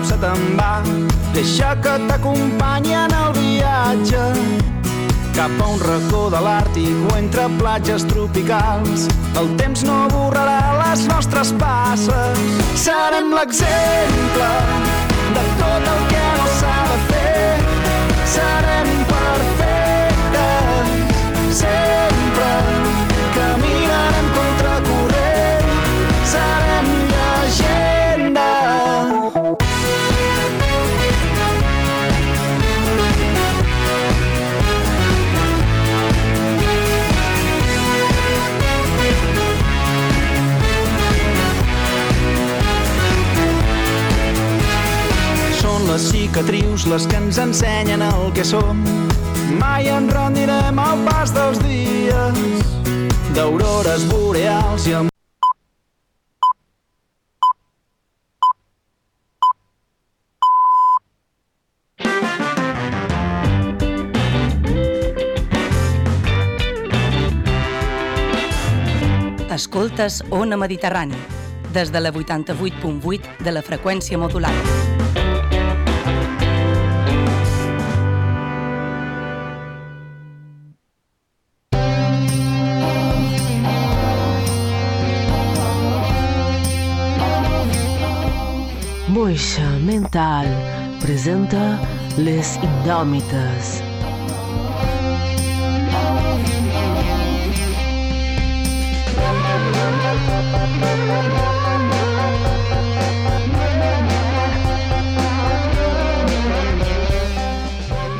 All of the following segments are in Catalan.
cap se te'n va. Deixa que t'acompanyi en el viatge cap a un racó de l'Àrtic o entre platges tropicals. El temps no borrarà les nostres passes. Serem l'exemple de tot el cicatrius les que ens ensenyen el que som Mai ens rendirem al pas dels dies d'aurores boreals i amb Escoltes Ona Mediterrani, des de la 88.8 de la freqüència modulada. Moixa Mental presenta Les Indòmites.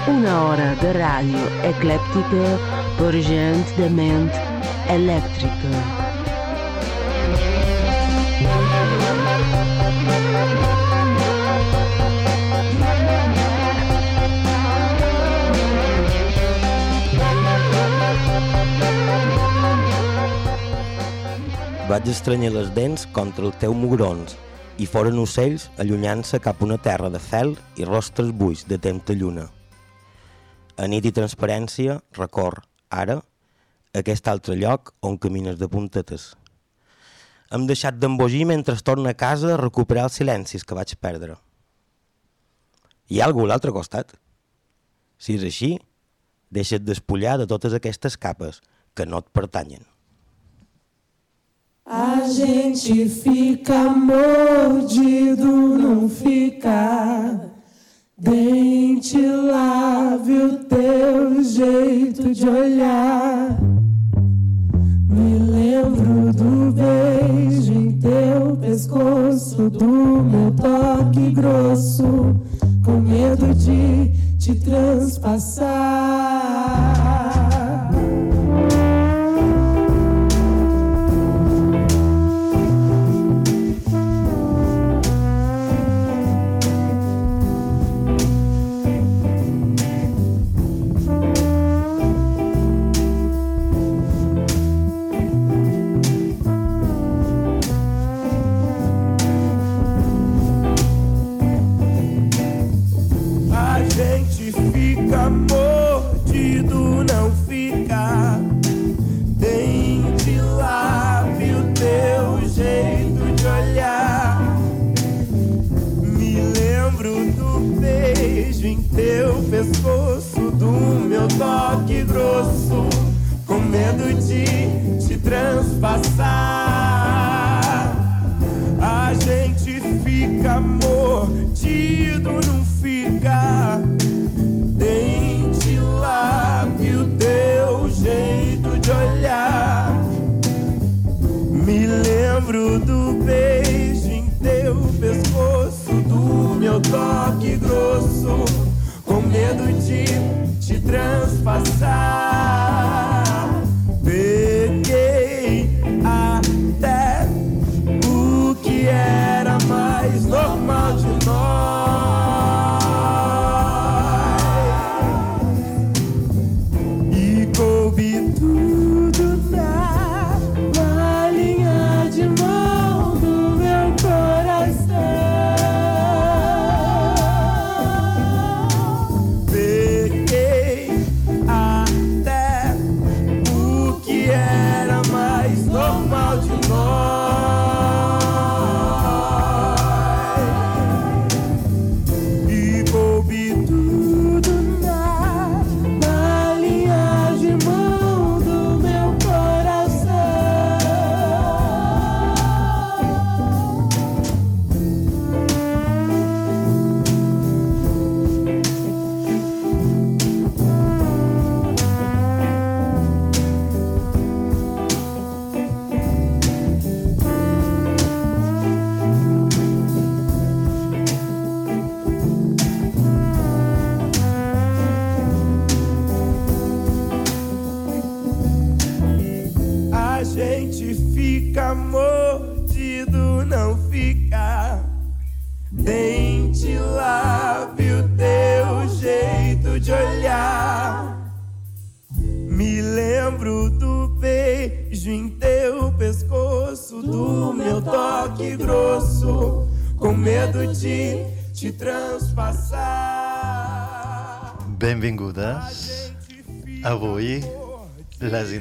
Una hora de ràdio eclèptica per gent de ment elèctrica. Vaig estranyar les dents contra els teus mugrons i foren ocells allunyant-se cap una terra de fel i rostres buits de temps de lluna. A nit i transparència recor, ara, aquest altre lloc on camines de puntetes. Hem deixat d'embogir mentre torna a casa a recuperar els silencis que vaig perdre. Hi ha algú a l'altre costat? Si és així, deixa't despullar de totes aquestes capes que no et pertanyen. A gente fica mordido, não fica. Dente, lave o teu jeito de olhar. Me lembro do beijo em teu pescoço, do meu toque grosso, com medo de te transpassar.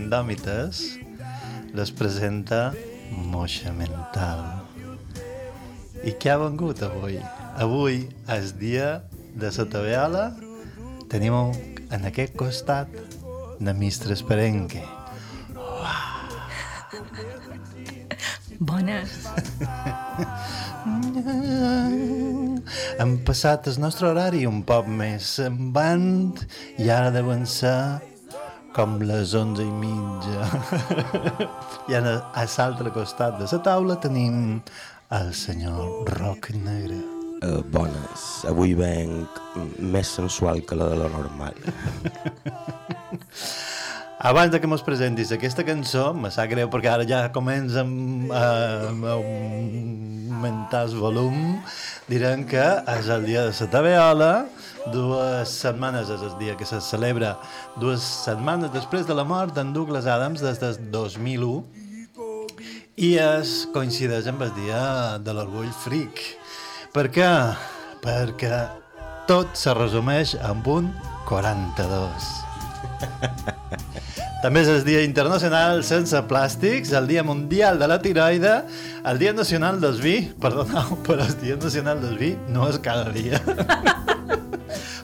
Indòmites les presenta Moixa Mental. I què ha vengut avui? Avui és dia de la tabeala. Tenim en aquest costat de Mistre Esperenque. Bones. Hem passat el nostre horari un poc més avant i ara deuen ser com les onze i mitja. I a, a l'altre costat de la taula tenim el senyor Roc Negre. Uh, bones. Avui venc més sensual que la de la normal. Abans de que mos presentis aquesta cançó, me sap greu perquè ara ja comença a, a augmentar el volum, direm que és el dia de la tabeola, dues setmanes és el dia que se celebra, dues setmanes després de la mort d'en Douglas Adams des del 2001, i es coincideix amb el dia de l'orgull fric. Per què? Perquè tot se resumeix amb un 42. També és el Dia Internacional Sense Plàstics, el Dia Mundial de la Tiroide, el Dia Nacional del Vi, perdoneu, però el Dia Nacional del Vi no és cada dia.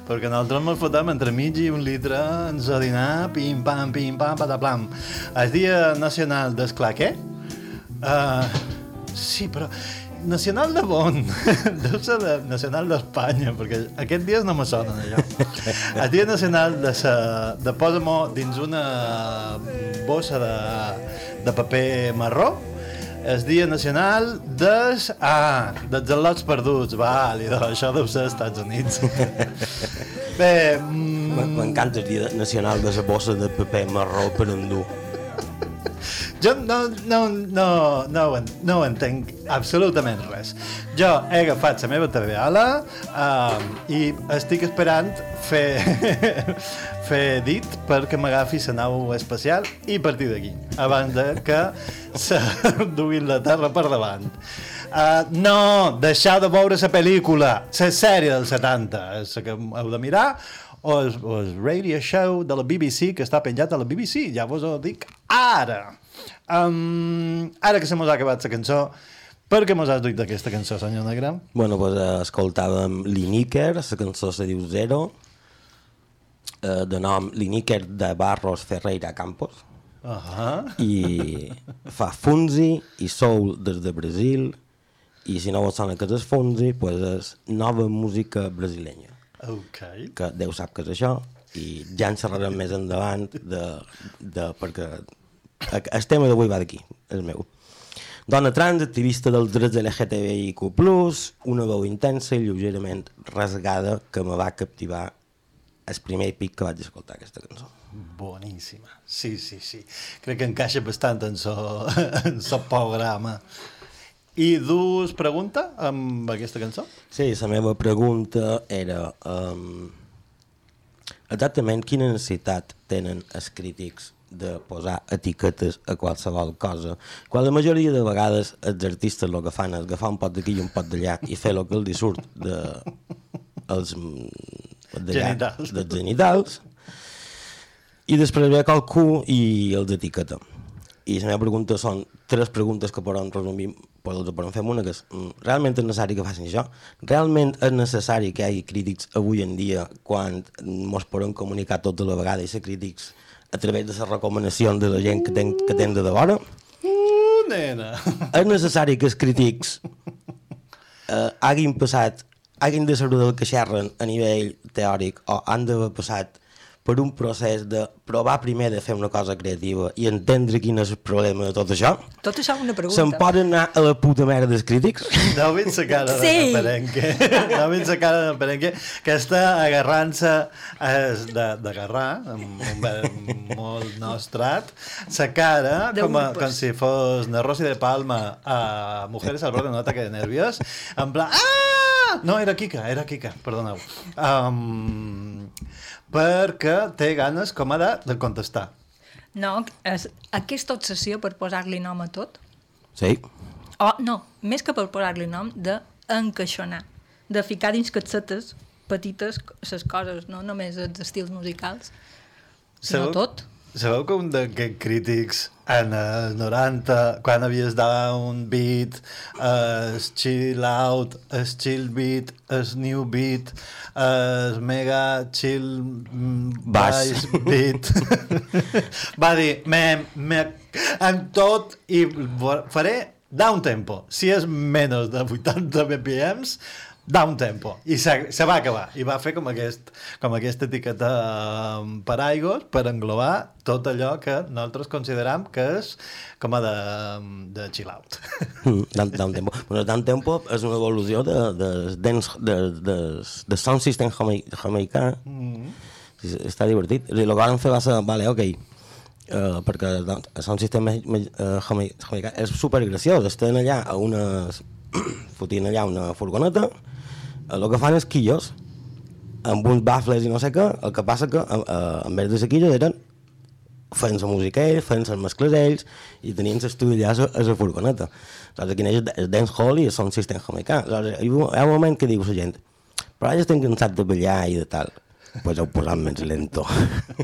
perquè nosaltres ens fotem entre mig i un litre en a dinar, pim, pam, pim, pam, pataplam. El Dia Nacional d'Esclaquer, uh, sí, però nacional de bon, deu ser de, nacional d'Espanya, perquè aquests dies no me sonen allò. El dia nacional de, sa, de posa-m'ho dins una bossa de, de paper marró, el dia nacional des... Ah, dels al·lots perduts, vale, això deu ser als Estats Units. Bé... Mm, M'encanta el dia nacional de la bossa de paper marró per endur. jo no, no, no, no, ho no ho entenc absolutament res. Jo he agafat la meva tabeola um, i estic esperant fer, fer dit perquè m'agafi la nau espacial i partir d'aquí, abans de que se duguin la Terra per davant. Uh, no, deixeu de veure la pel·lícula, la sèrie dels 70, és la que heu de mirar, o el, o el radio show de la BBC que està penjat a la BBC, ja vos ho dic ara. Um, ara que se mos ha acabat la cançó, per què mos has duit aquesta cançó, senyor Negre? Bueno, pues, escoltàvem Liniker, la cançó se diu Zero, eh, de nom Liniker de Barros Ferreira Campos, Uh -huh. i fa Funzi i Soul des de Brasil, i si no vos sona que és Funzi, pues és nova música brasilenya, Ok. que Déu sap que és això, i ja en xerrarem més endavant, de, de, perquè el tema d'avui va d'aquí, és meu. Dona trans, activista dels drets LGTBIQ+, una veu intensa i lleugerament rasgada que me va captivar el primer pic que vaig escoltar aquesta cançó. Boníssima. Sí, sí, sí. Crec que encaixa bastant en so, en so programa. I dus pregunta amb aquesta cançó? Sí, la meva pregunta era um, exactament quina necessitat tenen els crítics de posar etiquetes a qualsevol cosa, quan la majoria de vegades els artistes el que fan és agafar un pot d'aquí i un pot d'allà i fer el que els surt de, els, d'allà, Genitals. dels genitals i després ve qualcú i els etiqueta. I la meva pregunta són tres preguntes que podem resumir, però els podem fer una, que és, mm, realment és necessari que facin això? Realment és necessari que hi hagi crítics avui en dia quan ens podem comunicar tota la vegada i ser crítics a través de les recomanacions de la gent que ten, que ten de devora? Uh, nena! és necessari que els crítics eh, hagin passat, hagin de saber del que xerren a nivell teòric o han d'haver passat per un procés de provar primer de fer una cosa creativa i entendre quin és el problema de tot això? Tot això és una pregunta. Se'n poden anar a la puta merda dels crítics? No veig la cara de Sí. Perenque. No veig la cara de Perenque, que està agarrant-se de- d'agarrar, amb un verb molt nostrat, sa cara, De com, a, com si fos de Rosy de Palma a Mujeres al borde de un ataque de nervios, en plan, ah! No, era Kika, era Kika, perdoneu. Um, perquè té ganes, com ara, de contestar. No, és aquesta obsessió per posar-li nom a tot, Sí. o no, més que per posar-li nom, de encaixonar, de ficar dins cassetes petites les coses, no només els estils musicals, sinó Sabeu- tot. Sabeu que un d'aquests crítics en els 90, quan havies de un beat, es chill out, es chill beat, es new beat, es mega chill mm, baix beat, va dir, me, me, en tot i faré down tempo. Si és menys de 80 BPMs, down tempo. I se, se va acabar. I va fer com, aquest, com aquesta etiqueta um, per aigos per englobar tot allò que nosaltres consideram que és com a de, de chill out. Mm, Down, down tempo. Bueno, down tempo és una evolució de, de, dance, de, de, de sound system jamai- jamaicà. Mm. Està divertit. El que van fer va ser, vale, ok, uh, perquè el sound system uh, jamai- jamaicà és supergraciós. Estan allà a unes... fotint allà una furgoneta, el que fan és quillos, amb uns bafles i no sé què, el que passa que eh, eh, en vez de ser quillos eren feien la música ells, feien les mescles ells i tenien l'estudi allà a, la furgoneta. Saps? Aquí neix el dancehall i el sound system jamaicà. Aleshores, hi ha un- moment que diu la gent però ara ja estem cansats de ballar i de tal. Pues heu posat més lento.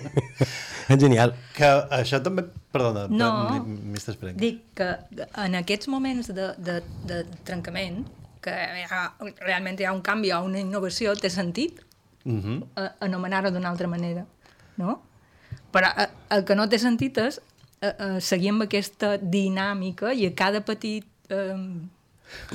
és genial. Que això també... Perdona, No. prenent. Dic que en aquests moments de, de, de trencament, que hi ha, realment hi ha un canvi o una innovació, té sentit Mm -hmm. eh, anomenar-ho d'una altra manera, no? Però eh, el que no té sentit és eh, eh, seguir amb aquesta dinàmica i a cada petit, eh,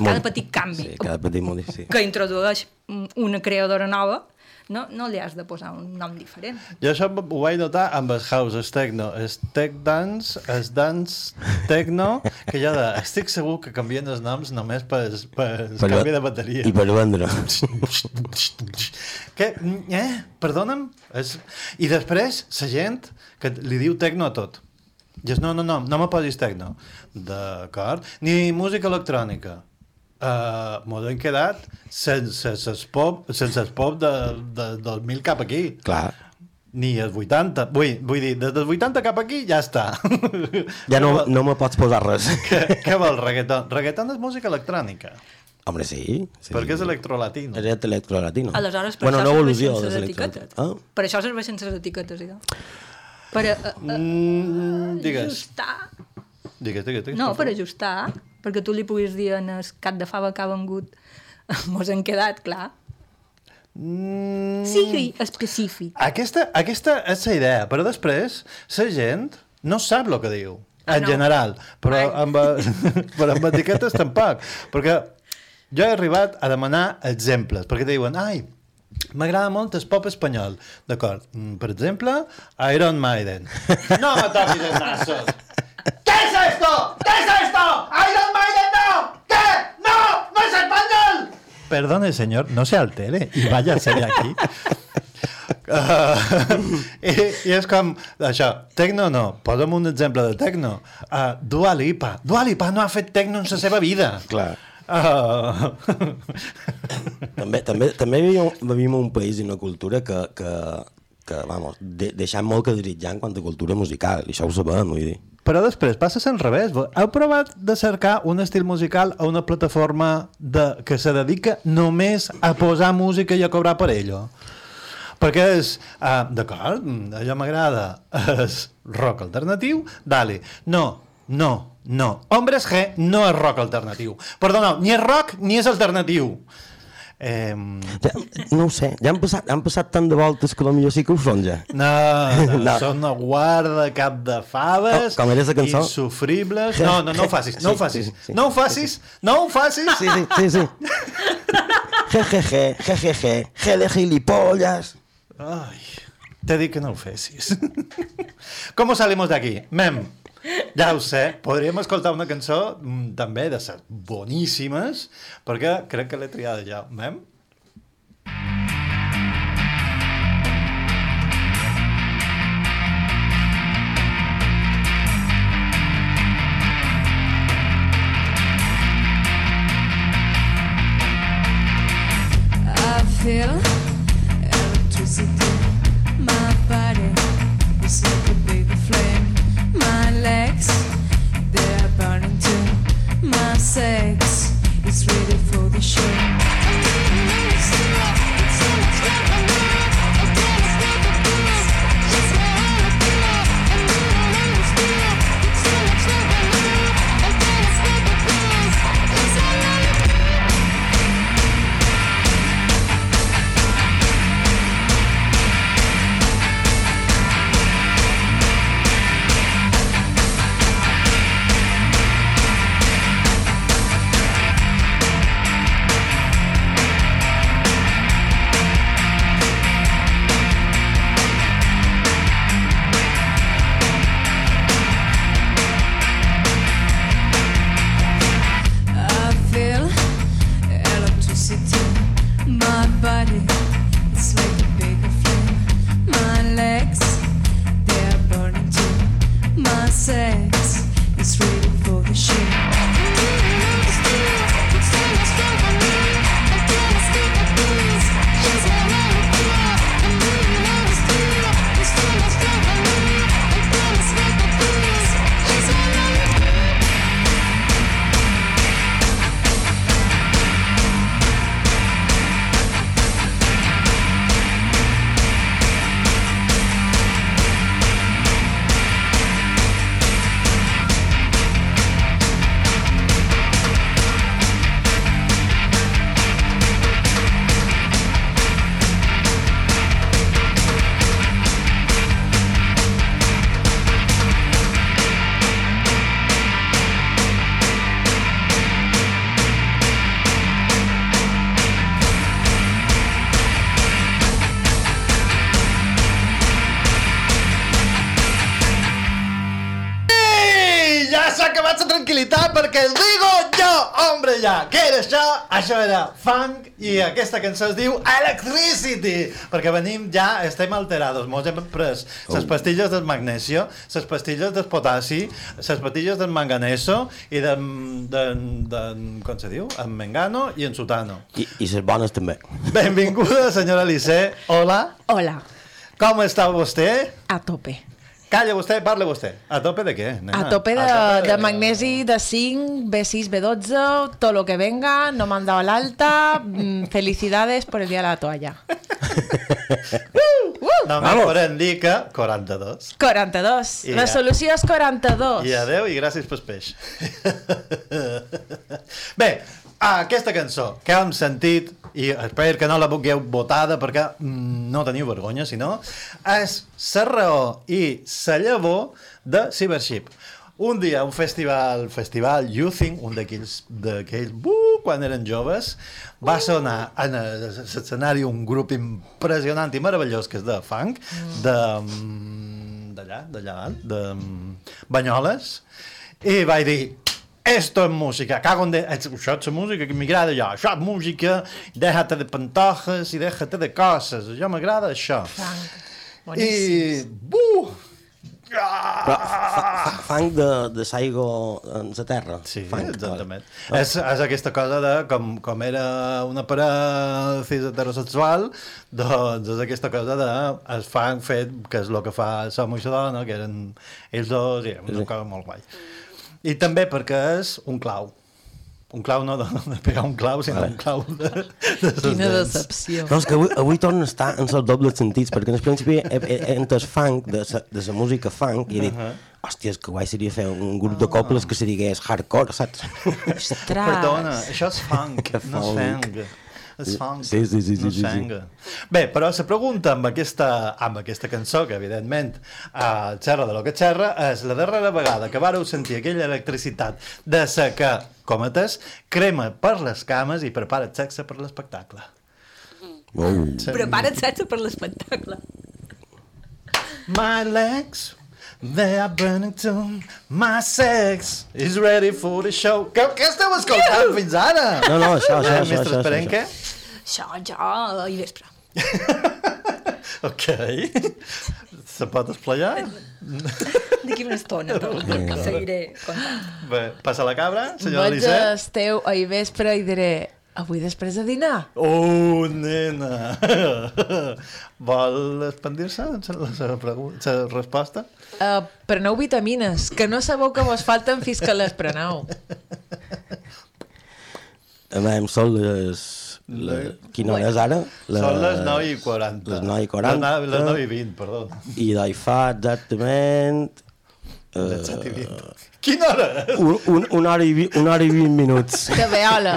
cada petit canvi Sí, cada petit modi, sí. que introdueix mm, una creadora nova, no, no li has de posar un nom diferent. Jo això ho vaig notar amb els houses techno. És tech dance, és dance techno, que ja de, estic segur que canvien els noms només per, per, per canvi de bateria. I per vendre. Què? Eh? Perdona'm? És... I després, la gent que li diu tecno a tot. Dius, no, no, no, no me posis tecno. D'acord? Ni música electrònica. Uh, Mos hem quedat sense el pop, sense el pop de, de, del 1000 cap aquí. Clar. Ni els 80. Vull, vull dir, des dels 80 cap aquí ja està. Ja no, no me pots posar res. Què, què vol reggaeton? Reggaeton és música electrònica. Hombre, sí. sí perquè és electrolatino. És electrolatino. Aleshores, per bueno, això una evolució les etiquetes. Ah? Per això serveixen les etiquetes, idò. Per uh, uh, Mm, digues. ajustar... Digues, digues, digues. No, per per favor. ajustar, perquè tu li puguis dir en el cat de fava que ha vengut mos han quedat, clar. Mm, Sigui específic. Aquesta, aquesta és la idea, però després la gent no sap el que diu, Ah, en no? general, però Ai. amb, però amb etiquetes tampoc, perquè jo he arribat a demanar exemples, perquè te diuen, ai, m'agrada molt el pop espanyol, d'acord, mm, per exemple, Iron Maiden. No me toquis els nassos! ¿Qué es esto? ¿Qué es esto? ¡Iron Maiden no! ¿Qué? ¡No! ¡No es español! Perdone, señor, no se altere y váyase de aquí. Uh, i, I és com això, tecno no, posa'm un exemple de tecno. Uh, Dua Lipa. Dua Lipa no ha fet tecno en la seva vida. Clar. Uh, també, també, també vivim, vivim un país i una cultura que, que, que vamos, de, deixant molt que desitjar en quant a cultura musical, i això ho sabem, vull dir. Però després passa al revés. Heu provat de cercar un estil musical a una plataforma de, que se dedica només a posar música i a cobrar per ello? Perquè és, uh, d'acord, mm, allò m'agrada, és rock alternatiu, dale. No, no, no. Hombres G no és rock alternatiu. Perdona, ni és rock ni és alternatiu. Eh, Ja, no ho sé, ja han passat, han passat tant de voltes que potser sí que ho són ja. no, no, No. són guarda cap de faves Com- com era la cançó? insufribles no, no, no ho facis, no ho Sí, facis sí, sí. no ho facis, no ho facis Sí, sí, sí, sí. Jejeje, jejeje, je de gilipollas. Ai, te dic que no ho fessis. ¿Cómo salimos de aquí? Mem, ja ho sé, podríem escoltar una cançó mm, també de ser boníssimes, perquè crec que l'he triada ja. Mem? acabat funk i aquesta cançó es diu Electricity, perquè venim ja, estem alterados, mos hem pres les Oh. pastilles del magnesio, les pastilles del potassi, les pastilles del manganeso i de, de, de, com se diu? En mengano i en sutano. I, i les bones també. Benvinguda, senyora Lissé. Hola. Hola, Com està vostè? a tope. Calla vostè, parla vostè. A tope de què? nena? A tope de, A de magnesi, de zinc, B6, B12, todo lo que venga, no me han dado el alta. mm, Felicidades por el día de la toalla. No me Vamos. podem dir que 42. 42. I La ja. solució és 42. I adeu i gràcies pel peix. Bé, aquesta cançó que hem sentit, i espero que no la vulgueu votada perquè mm, no teniu vergonya, si no, és la raó i la llavor de Cybership. Un dia, un festival, festival Youthing, un d'aquells, d'aquells, uh, quan eren joves, va sonar en l'escenari un grup impressionant i meravellós que és de funk, de, mm, d'allà, d'allà, de mm, Banyoles, i vaig dir, esto es música, cago en de... Això és música que m'agrada jo, això és música, déjate de pantojes i déjate de coses, jo m'agrada això. I... Buh! Però fa, fa, fang de, de saigo en la terra. Sí, fang, exactament. vale. És, és aquesta cosa de com, com era una parella cis heterosexual, doncs és aquesta cosa de es fan fet, que és el que fa la dona, que eren ells dos, i és una Sí. cosa molt guai. I també perquè és un clau. Un clau no de, de pegar un clau, sinó Vale. un clau de, de Quina dents. decepció. No, és que avui, avui torna a estar en els dobles sentits, perquè en el principi he, he, he entès funk, de sa, de la música funk, i he dit, uh -huh. hòstia, és que guai seria fer un grup de cobles que se digués hardcore, saps? Ostres. Perdona, això és funk, no és funk. Fang. És funk, Sí, sí, sí, sí, sí, sí. Bé, però la pregunta amb aquesta, amb aquesta cançó, que evidentment uh, xerra de lo que xerra, és la darrera vegada que vareu sentir aquella electricitat de sa que, cometes, crema per les cames i prepara sexe per l'espectacle. Oh. Sí. Prepara't sexe per l'espectacle. My legs, they are burning too. My sex is ready for the show. Què, què esteu escoltant fins ara? No, no, això, això, Eh, això, Mestre això, Esperenque? Això ja ahir vespre. Ok. Se pot esplayar? D'aquí una estona te'l te'l seguiré contant. Bé, passa la cabra, senyora Vaig Eliset. esteu ahir vespre i diré avui després de dinar? Oh, nena! Vol expandir-se la seva resposta? Uh, preneu vitamines, que no sabeu que vos falten fins que les preneu. A veure, són les... La, quina hora és ara? Les, Són les 9 i 40. Les 9 i 40. Les 9, les 9 i 20, perdó. I d'ahir fa exactament... Les 7 i 20. Quina hora és? Un, un, una, hora i, vi- una hora i 20 minuts. Que veola.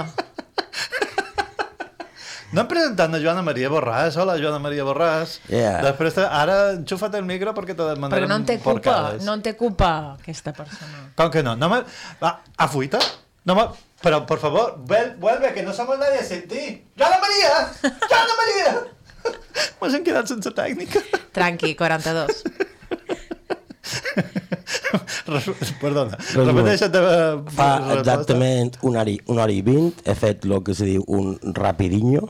No hem presentat a Joana Maria Borràs. Hola, Joana Maria Borràs. Yeah. Després, ara enxufa't el micro perquè te demanarem Perquè no en té culpa, no en té culpa aquesta persona. Com que no? no me... Va, afuita. No me... Pero, por favor, vuel- vuelve, que no somos nadie sin ti. ¡Joana María! ¡Joana María! Mos hem quedat sense tècnica. Tranqui, 42. Perdona, Res- repeteixa't la Fa resposta. exactament una hora, i- una hora i 20 he fet el que se diu un rapidinho.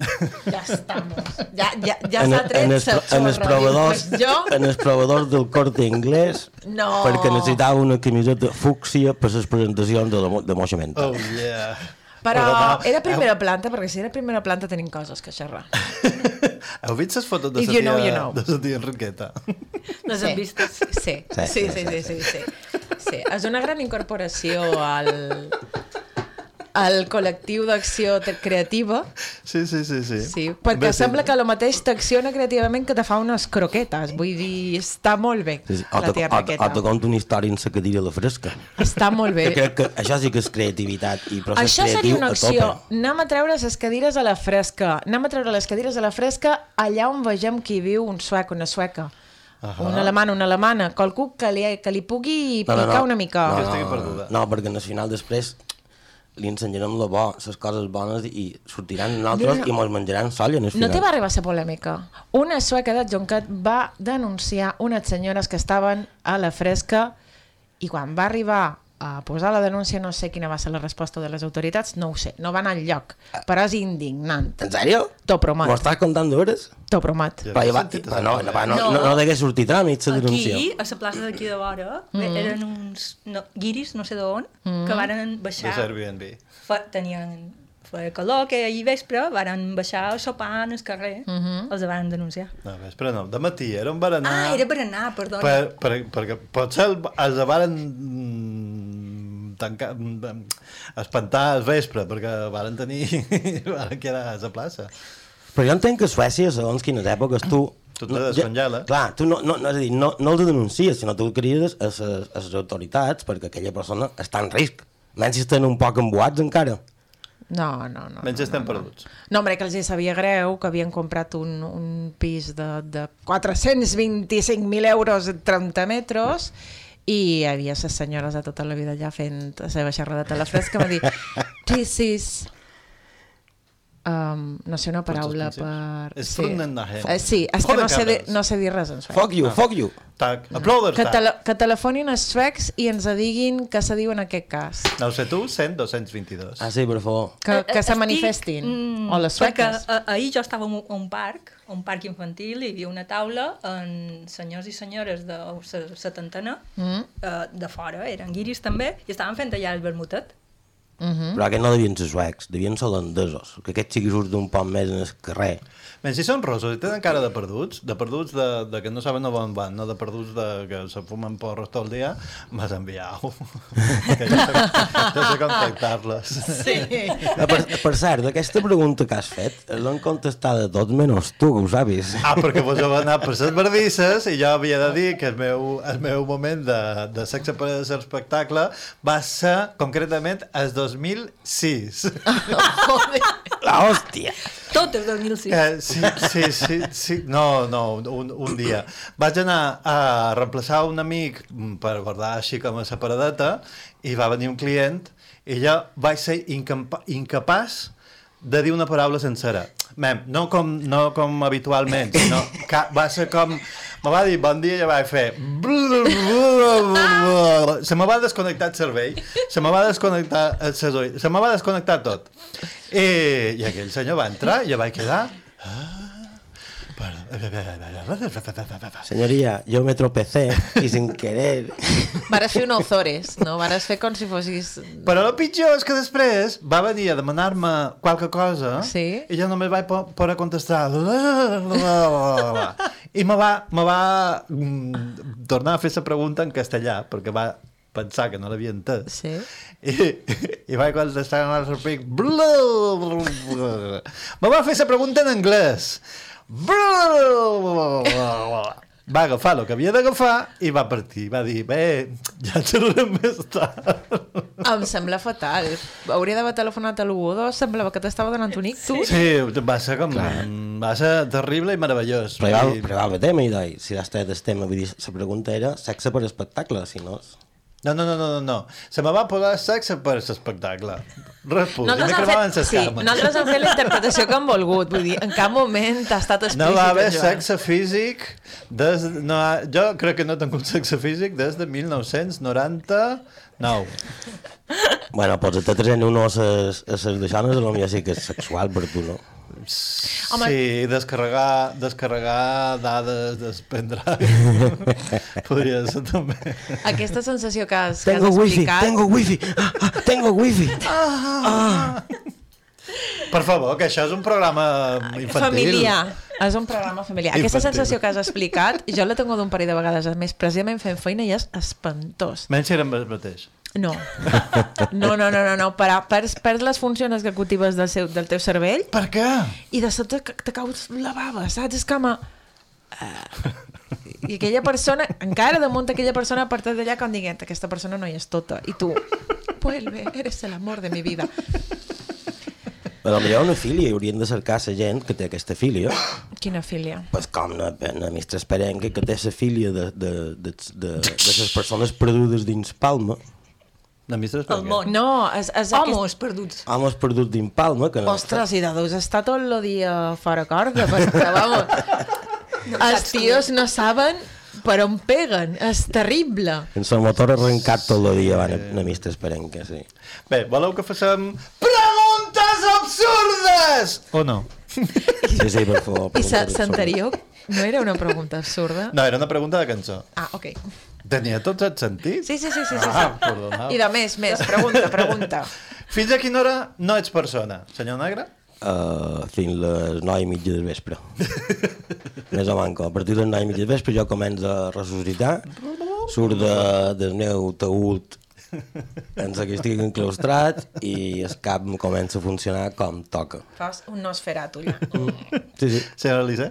Ja estamos. Ja, ja, ja en, s'ha tret en, els, sa en els proveedors, Dius, Jo? en els proveedors del corte inglès No. perquè necessitava una camiseta fúcsia per les presentacions de, de Moixa Menta. Oh, yeah. Però Perdona, era primera planta, perquè si era primera planta tenim coses que xerrar. Heu vist les fotos de la you tia, know, you know. de la tia Enriqueta? Les hem vistes. Sí, sí, sí, sí, sí, sí, sí. sí. És una gran incorporació al, al col·lectiu d'acció creativa, Sí, sí, sí. sí. sí, perquè Bé, sí. sembla que el mateix t'acciona creativament que te fa unes croquetes. Vull dir, està molt bé, Sí, sí. O, la te, tia o, te, Raqueta. o te conto una història en la cadira a la fresca. Està molt bé. Que crec que això sí que és creativitat i procés Això seria creatiu una a acció. tope. Anem a treure les cadires a la fresca. Anem a treure les cadires a la fresca allà on vegem qui viu un suec, una sueca. Uh -huh. Un alemany, una alemana. Qualcú que li, que li pugui picar una mica. Que No, no, perduda. no, perquè al final després li ensenyarem la bo, les coses bones i sortiran nosaltres No, no. i mos menjaran solla No final. te va arribar a ser polèmica. Una sueca de Joncat va denunciar unes senyores que estaven a la fresca i quan va arribar a posar la denúncia, no sé quina va ser la resposta de les autoritats, no ho sé, no va anar enlloc, però és indignant. En sèrio? T'ho M'ho promet, estàs contant d'hores? t'ho promet. Ja Però, va, però esa no, no, va, no, No. no, no degué sortir tràmit la denúncia. Aquí, a la plaça d'aquí de vora, mm -hmm. eren uns no, guiris, no sé d'on, mm -hmm. que varen De baixar... Airbnb. Fa, tenien feia calor, que ahir vespre varen baixar a sopar en el carrer, mm -hmm. els van denunciar. No, vespre no, de matí, era un berenar... Ah, era per anar, perdona. Per, per, perquè potser el, els varen mm, tancar, mm, espantar al vespre, perquè varen tenir... varen quedar a la plaça. Però jo entenc que a Suècia, segons quines èpoques, tu... Tu te descongeles. Clar, tu no, no, no, és a dir, no, no els denuncies, sinó tu crides a les, a les autoritats perquè aquella persona està en risc. Menys si estan un poc embuats encara. No, no, no. Menys no, estem no, perduts. No, hombre, que els hi sabia greu, que havien comprat un, un pis de, de 425.000 euros en 30 metres i hi havia les senyores de tota la vida allà fent la seva xerradeta a la fresca, va dir this is um, no sé una paraula per... És Frundendahem. Eh, sí, és que no sé, dir, no sé dir res en suec. Fuck you, fuck you. Tac, aplauders, Que, tele, que telefonin els suecs i ens diguin què se diu en aquest cas. No ho sé tu, 100, 222. Ah, sí, per favor. Que, Eh, que eh, se manifestin. mm, o les perquè, sueques. eh, ahir jo estava a un, a un parc, a un parc infantil, i hi havia una taula amb senyors i senyores de setantena, Mm. eh, de fora, eren guiris també, i estaven fent allà el vermutet. Mm. Però aquests no devien ser suecs, devien ser holandesos, que aquests sí que surten un poc més en el carrer. Men si són rossos i tenen cara de perduts, de perduts de, de que no saben on van, no de perduts de que se fumen porros tot el dia, m'has enviat. que jo sé, jo sé contactar-les. Sí. Ah, per, per cert, aquesta pregunta que has fet, l'han contestat a tots menys tu, que ho saps. Ah, perquè vos heu anat per les bardisses i jo havia de dir que el meu, el meu moment de, de sexe per l'espectacle va ser concretament el 2006. Joder. La hòstia! Tot el 2006. Eh, sí, sí, sí, sí, no, no, un, un dia. Vaig anar a reemplaçar un amic mm, per guardar així com a la paradeta i va venir un client i jo vaig ser incapa incapaç de dir una paraula sencera. Mem, no com, no com habitualment, sinó que va ser com... Me va dir bon dia i vaig fer... Se me va desconnectar el cervell, se me va desconnectar el ses se me va desconnectar tot. I, i aquell senyor va entrar i jo vaig quedar... Señoría, yo me tropecé y sin querer... Vares fer un Ozores, no? Vares fer com si fossis... Però el pitjor és que després va venir a demanar-me qualque cosa Sí? i jo només vaig po poder contestar i me va, me va mm, tornar a fer la pregunta en castellà perquè va pensar que no l'havia entès Sí? i, i vaig contestar en el pic me va fer la pregunta en anglès va agafar el que havia d'agafar i va partir, va dir bé, ja xerrarem més tard Em sembla fatal. Hauria d'haver telefonat a l'112, semblava que t'estava donant un ictus. Sí, va ser com... Va ser terrible i meravellós. Però igual, I- però igual el tema, i doi, si has tret el tema, vull dir, la pregunta era sexe per espectacle, si no... és- No, no, no, no, no, no. Se me va posar sexe per l'espectacle. Res, i me cremaven fet, les sí, cames. nosaltres hem fet la interpretació que hem volgut. Vull dir, en cap moment ha estat explícit. No va haver sexe físic des... No, ha- jo crec que no he tingut sexe físic des de 1999. Bueno, pues te traient uno a ses, a ses deixones, potser sí que és sexual per tu, no? Home. Sí, descarregar, descarregar dades del pendrive. Podria ser també. Aquesta sensació que has, que has Tengo wifi, explicat... tengo wifi, ah, ah, tengo wifi. Per favor, que això és un programa infantil. Familiar. És un programa familiar. Aquesta Infantil. sensació que has explicat, jo la tengo d'un parell de vegades a més, precisament fent feina i és espantós. Menys érem el mateix. No. No, no, no, no, no. Per, perds, perds les funcions executives del, seu, del teu cervell Per què? i de sobte te caus la bava, saps? És com a... Uh, I aquella persona, encara damunt aquella persona, a partir d'allà, quan diguent, aquesta persona no hi és tota. I tu, vuelve, eres el amor de mi vida. Però hi ha una filia i haurien de cercar la gent que té aquesta filia. Quina filia. Pues com na, na Mistra Esperenca, que té la filia de, de, de, de, de les persones perdudes dins Palma, No m'hi saps per El què? món. No, és, és perduts. homes perduts dins Palma, que no... Ostres, i de deus estar tot el dia fora corda, perquè, vamos, els tios no saben per on peguen, és terrible. En el motor arrencat tot el dia van a, Mistres Perenque, sí. Bé, voleu que facem preguntes absurdes? O no? Sí, sí, per favor. I sa- pregunta-li l'anterior no era una pregunta absurda? No, era una pregunta de cançó. Ah, ok. Tenia tots els sentits? Sí, sí, sí, sí. sí, Ah, sí. perdoneu. I de més, més, pregunta, pregunta. Fins a quina hora no ets persona, senyor Negre? Uh, fins les 9 i mitja del vespre. Més o manco. A partir de les 9 i mitja del vespre jo començo a ressuscitar, surt de, del meu taüt en la que estic enclaustrat i el cap comença a funcionar com toca. Fas un nosferatu, allà. Sí, sí. Senyora Elisa?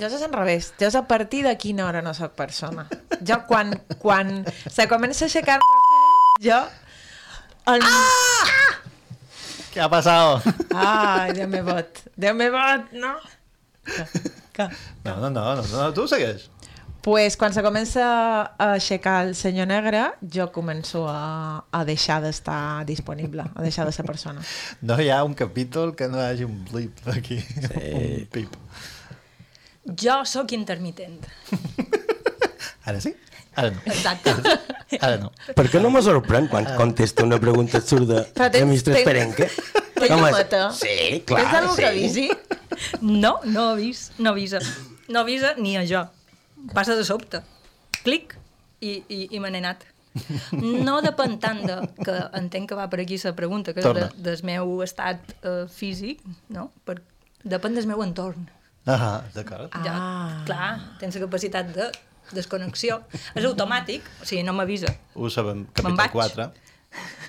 Jo és al revés. Jo és a partir de quina hora no sóc persona. Jo quan, quan se comença a aixecar jo... En... Ah! Què ha passat? Ai, Déu me bot. Déu me bot, no? Que, que. No, no, no, no, no tu segueix. Pues quan se comença a aixecar el senyor negre, jo començo a, a deixar d'estar disponible, a deixar de ser persona. No hi ha un capítol que no hi hagi un blip aquí. Sí. Un pip. Jo sóc intermitent. Ara sí? Ara no. Exacte. Ara no. Per què no me sorprèn quan contesta una pregunta absurda Però de Perenque? Tens Com és? llumeta? Sí, clar, Tens alguna sí. que avisi? No, no avisa, no avisa. No avisa ni a jo. Passa de sobte. Clic i, i, i me n'he anat. No depèn tant de, que entenc que va per aquí la pregunta, que és de, Torna. del meu estat uh, físic, no? Per, depèn del meu entorn. Ah, d'acord. Ja, Ah. clar, tens la capacitat de desconnexió. És automàtic, o sigui, no m'avisa. Ho sabem, capítol vaig. 4.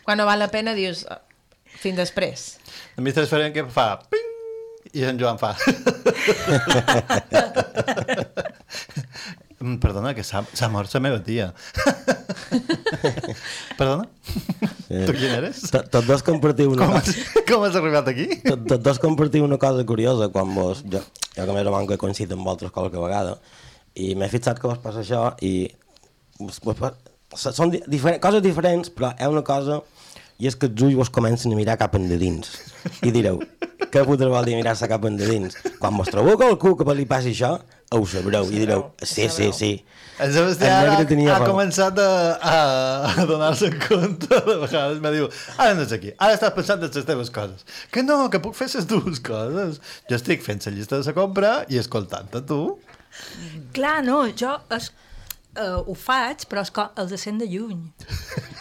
Quan no val la pena dius "Ah, fins després. El mestre Ferenc que fa ping i en Joan fa... Mm, Perdona, que s'ha mort la meva tia. Perdona? Tu quin eres? Tot, tots dos compartiu una Com cosa... has, com has arribat aquí? Tot, tots dos compartiu una cosa curiosa quan vos... Jo, jo que més o manco he coincidit amb vosaltres qualque vegada i m'he fixat que vos passa això i... Vos, vos, són di diferent, coses diferents, però ha una cosa i és que els ulls vos comencen a mirar cap endins i direu, què puta vol dir mirar-se cap endins? Quan vos trobeu qualcú que li passi això, ho sabreu i direu, sí, sí, sí. El Sebastià El tenia ha raó. començat a, a, a donar-se compte de vegades. Me diu, ara no ets aquí, ara estàs pensant en les teves coses. Que no, que puc fer les dues coses. Jo estic fent la llista de la compra i escoltant-te tu. Clar, no, jo es, uh, ho faig, però es, els sent de lluny.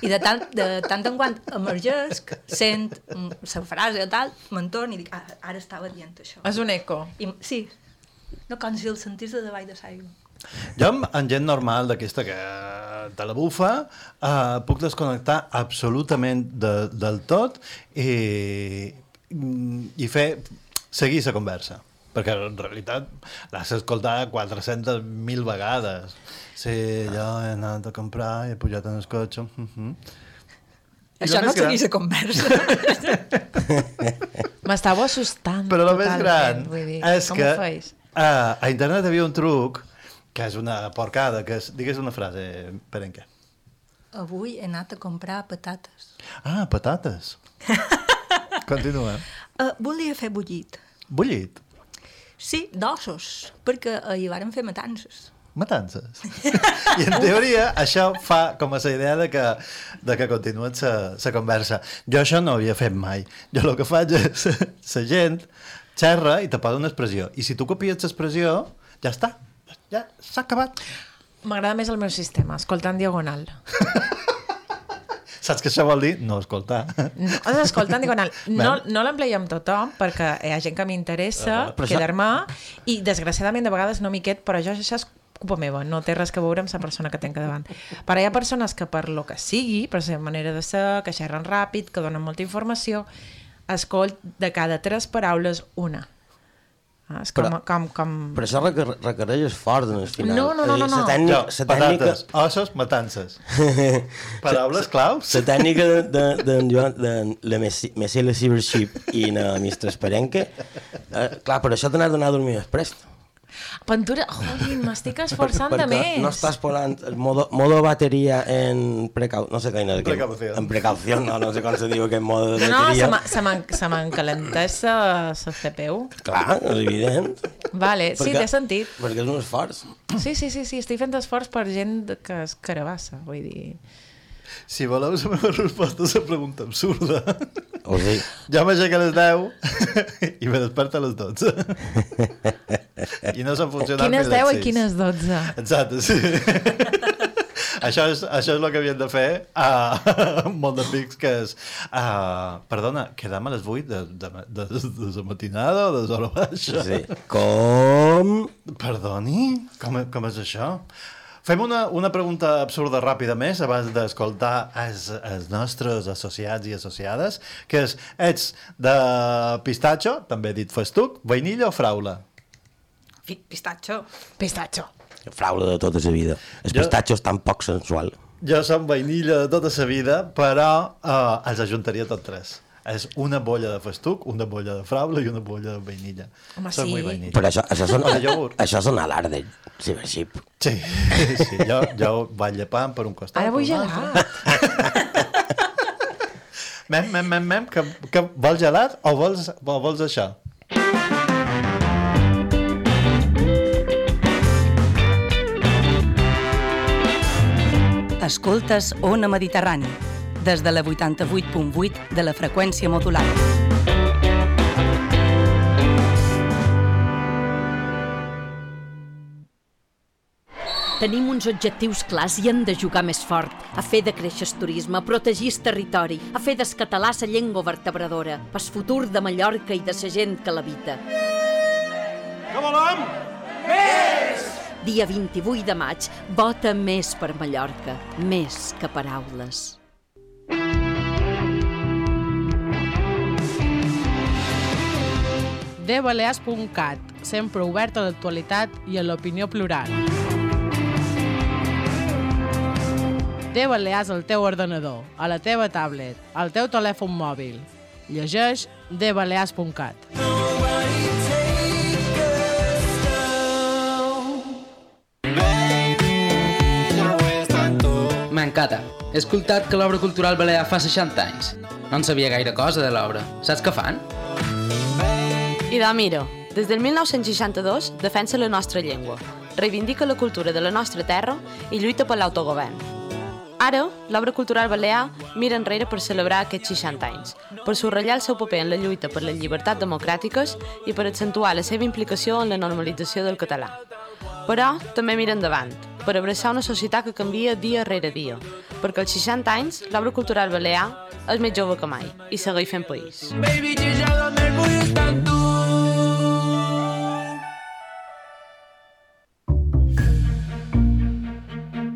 I de tant, de tant en quant emergesc, sent mm, la frase o tal, m'entorn i dic, ah, ara estava dient això. És un eco. I, sí, no, com si el sentís de davall de l'aigua. Jo, amb, amb gent normal d'aquesta que te la bufa, eh, puc desconnectar absolutament de, del tot i, i fer, seguir la conversa. Perquè en realitat l'has escoltat 400.000 vegades. Sí, jo he anat a comprar i he pujat en el cotxe. Uh -huh. Això no seguís a conversa. M'estava assustant Però el més gran dir, és com que a, a internet hi havia un truc que és una porcada, que és, digues una frase, Perenque. Avui he anat a comprar patates. Ah, patates. Continua. Uh, volia fer bullit. Bullit. Sí, d'ossos, perquè ahir varen fer matances. Matances. I en teoria això fa com a la idea de que, de que continuï la conversa. Jo això no ho havia fet mai. Jo el que faig és la gent xerra i te posa una expressió. I si tu copies l'expressió, ja està. Ja s'ha acabat. M'agrada més el meu sistema, escoltar en diagonal. Saps què això vol dir? No escoltar. No, has escoltar en diagonal. No, no l'empleia amb tothom, perquè hi ha gent que m'interessa però això- quedar-me, i desgraciadament de vegades no m'hi qued, però això, això és culpa meva, no té res que veure amb la persona que tenc davant. Però hi ha persones que per lo que sigui, per la seva manera de ser, que xerren ràpid, que donen molta informació, escolt de cada tres paraules una. Ah, és com, Però- com, com... Però això requer requereix esforç en el final. No, no, no, no, no. La tècnica, la tècnica, patates, ossos, matances. Paraules claus? la tècnica de, de, de, de, de la Messi Messi la Cybership i la Mr. Esperenque, eh, clar, per això t'anà d'anar a dormir després. Pintura... Joder, m'estic esforçant de més. no estàs posant el modo, modo bateria en precau... No sé què és. Precaució. En precaució, no, no sé com se diu aquest modo de No, bateria. se m'ha- se m'en- se m'encalenteix la CPU. Clar, és evident. Vale, sí, Perquè- té sentit. Perquè és un esforç. Sí, sí, sí, sí, estic fent esforç per gent que es carabassa, vull dir... Si voleu la meva resposta a la pregunta absurda, O sigui, jo m'aixeco a les 10 i me desperto a les 12. I no s'han funcionat Quines ni les 10 i quines 12? Exacte, sí. això, és, això és el que havien de fer a uh, molt de pics, que és... Uh, perdona, quedam a les 8 de, de, de, de, de la matinada o de l'hora baixa? sí. Com... Perdoni? Com, com és això? Fem una, una pregunta absurda ràpida més abans d'escoltar els, els nostres associats i associades, que és, ets de pistatxo, també dit festuc, vainilla o fraula? Pistatxo. Pistatxo. Fraula de tota la vida. El Jo- pistatxo és tan poc sensual. Jo som vainilla de tota la vida, però uh, els ajuntaria tots tres. És una bolla de festuc, una bolla de fraula i una bolla de vainilla. Home, Soc sí. muy vainilla. Però això, això són, de això són alardes. Sí, així. Sí, sí jo, jo vaig llepant per un costat. Ara vull gelar. Mem, mem, mem, mem, que, que vols gelat o vols, o vols això? Escoltes Ona Mediterrani, des de la 88.8 de la freqüència modulada. Tenim uns objectius clars i hem de jugar més fort, a fer de créixer el turisme, a protegir el territori, a fer del català la llengua vertebradora, pel futur de Mallorca i de la gent que l'habita. Que volem? Dia 28 de maig, vota més per Mallorca, més que paraules. dbalears.cat, sempre obert a l'actualitat i a l'opinió plural. De Balears al teu ordenador, a la teva tablet, al teu telèfon mòbil. Llegeix dbalears.cat. M'encanta. He escoltat que l'obra cultural balear fa 60 anys. No en sabia gaire cosa de l'obra. Saps què fan? I da Miro, des del 1962 defensa la nostra llengua, reivindica la cultura de la nostra terra i lluita per l'autogovern. Ara, l'obra cultural balear mira enrere per celebrar aquests 60 anys, per subratllar el seu paper en la lluita per les llibertats democràtiques i per accentuar la seva implicació en la normalització del català. Però també mira endavant, per abraçar una societat que canvia dia rere dia, perquè als 60 anys l'obra cultural balear és més jove que mai i segueix fent país. Baby,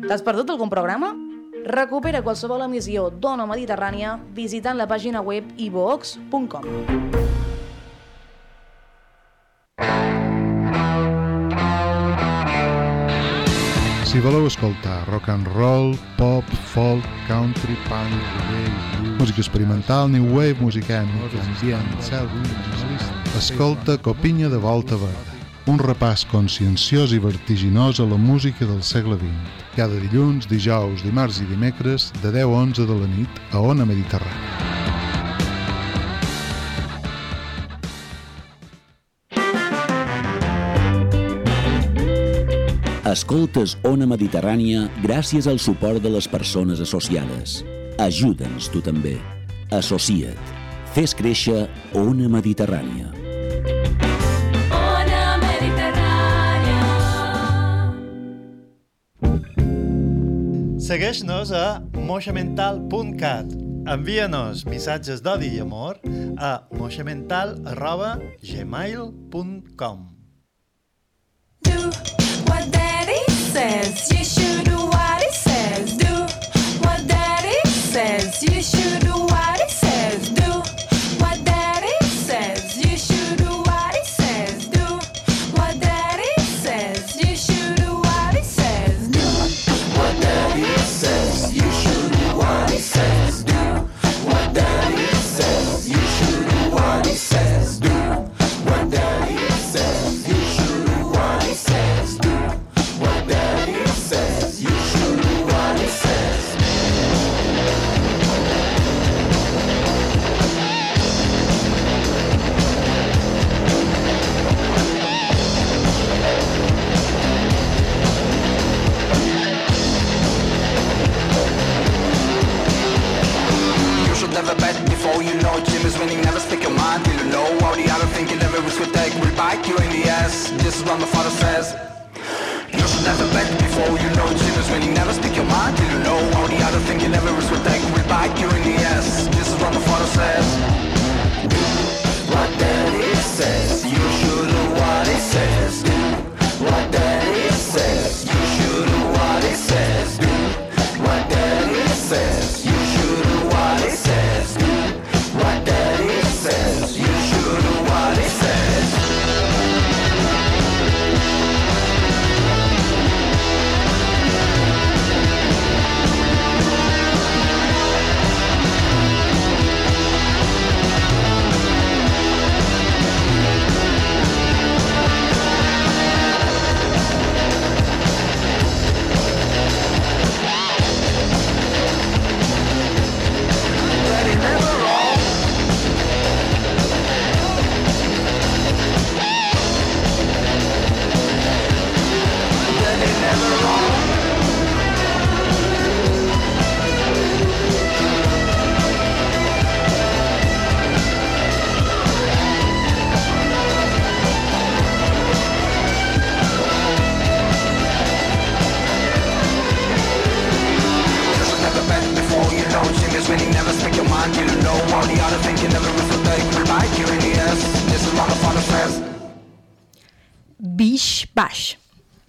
T'has perdut algun programa? Recupera qualsevol emissió d'Ona Mediterrània visitant la pàgina web ivox.com. Si voleu escoltar rock and roll, pop, folk, country, punk, reggae, música experimental, new wave, música ètnica, ambient, cel, escolta Copinya de Volta Verda, un repàs conscienciós i vertiginós a la música del segle XX. Cada dilluns, dijous, dimarts i dimecres, de 10 a 11 de la nit, a Ona Mediterrània. Escoltes Ona Mediterrània gràcies al suport de les persones associades. Ajuda'ns tu també. Associa't. Fes créixer Ona Mediterrània. Segueix-nos a moixamental.cat. Envia-nos missatges d'odi i amor a moixamental.gmail.com What daddy says, you should do what he says. Do what daddy says, you should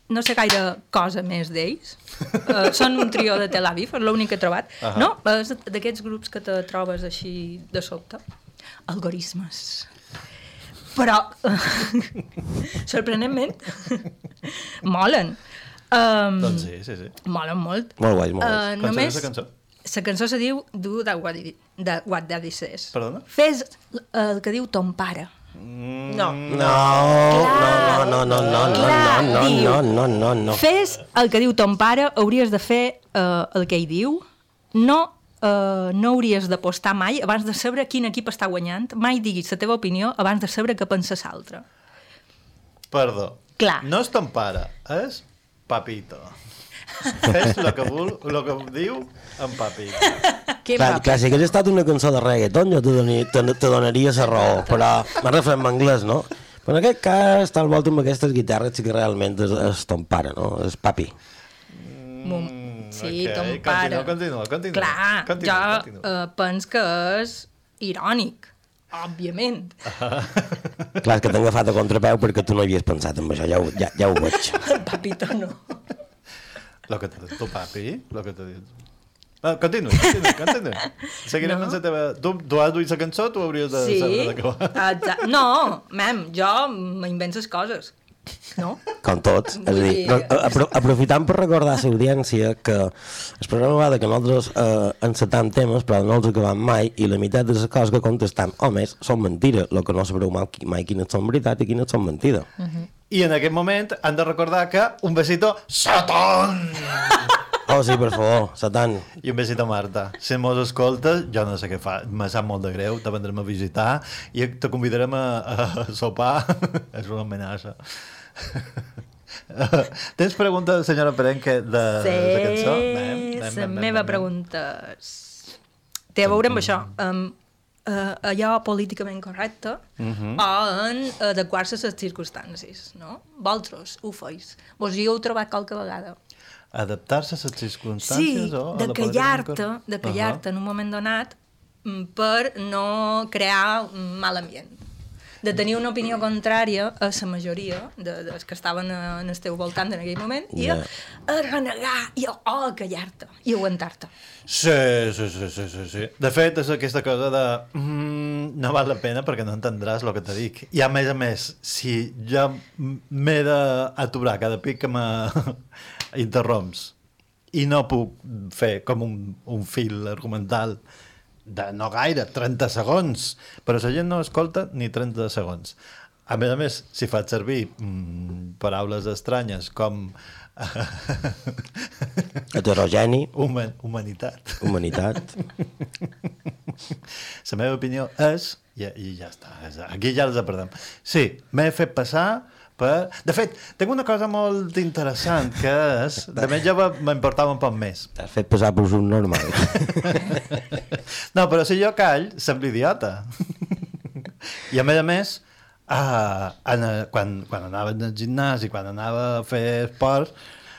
No sé gaire cosa més d'ells. Uh, són un trio de Tel Aviv, és l'únic que he trobat. Uh. -huh. No, és d'aquests grups que te trobes així de sobte. Algorismes. Però, sorprenentment, molen. Um, Doncs sí, sí, sí. Molen molt. Molt guais, molt Uh, guais. Com només... la cançó? La cançó se diu Do the What, the what Daddy Says. Perdona? Fes el que diu ton pare. No. No, no, no, no, no, no, Clar, no, no, diu. no, no, no, no. Fes el que diu ton pare, hauries de fer eh, el que ell diu, no, eh, no hauries d'apostar mai abans de saber quin equip està guanyant, mai diguis la teva opinió abans de saber què penses l'altre. Perdó. Clar. No és ton pare, és papito. Fes el que, vol, lo que diu en papito. Clar, clar, si hagués estat una cançó de reggaeton jo te, doni, te, te donaria la raó, però me referent en anglès, no? Però en aquest cas, tal volta amb aquestes guitarres sí que realment és, és ton pare, no? És papi. Mom, sí, ok, ton pare. continua, continua, continua. Clar, Continua, jo continua. eh, pens que és irònic, òbviament. Clar, és que t'han agafat a contrapeu perquè tu no havies pensat en això, ja ho, ja, ja ho veig. Papito no. Lo que t'ha dit tu, papi, lo que t'ha dit. Ah, continua, continua, continua. Seguirem No. amb la teva... Tu, tu has duit la cançó, tu hauries de Sí, saber de què va. exacte. No, mem, jo m'invento les coses. No? Com tots. És a dir, no, apro aprofitant per recordar a l'audiència que el programa va de que nosaltres eh, encetam temes però no els acabam mai i la meitat de les coses que contestam o més són mentires, el que no sabreu mai, mai quines són veritat i quines són mentida. I en aquest moment han de recordar que un besito Satan! Oh, sí, per favor, Satan. I un besito a Marta. Si mos escoltes, jo no sé què fa, me sap molt de greu, te vendrem a visitar i te convidarem a, a sopar. És una amenaça. Tens pregunta, senyora Perenque, de, de la cançó? Anem, la meva pregunta. Té a veure amb això, amb uh, allò políticament correcte Mhm. o en adequar-se a les circumstàncies, no? Vosaltres ho feis. Vos hi heu trobat qualque vegada? Adaptar-se a les Sí, circumstàncies o a de la callar-te, de callar-te en un moment donat mm, per no crear mal ambient. De tenir una opinió contrària a la majoria de, dels que estaven en el teu voltant en aquell moment i a, a renegar i a, a callar-te i aguantar-te. Sí, sí, sí, sí, sí, sí. De fet, és aquesta cosa de... Mm, no val la pena perquè no entendràs el que te dic. I a més a més, si jo m'he d'aturar cada pic que m'interromps i no puc fer com un, un fil argumental de no gaire, 30 segons, però la gent no escolta ni 30 segons. A més a més, si faig servir mm, paraules estranyes com Heterogeni. Human, humanitat. Humanitat. La meva opinió és... I, i ja està, aquí ja els perdem. Sí, m'he fet passar per... De fet, tinc una cosa molt interessant, que és... De més jove m'importava un poc més. T'has fet per un normal. No, però si jo call, sembla idiota. I a més a més, uh, en, quan, quan anava al gimnàs i quan anava a fer esport,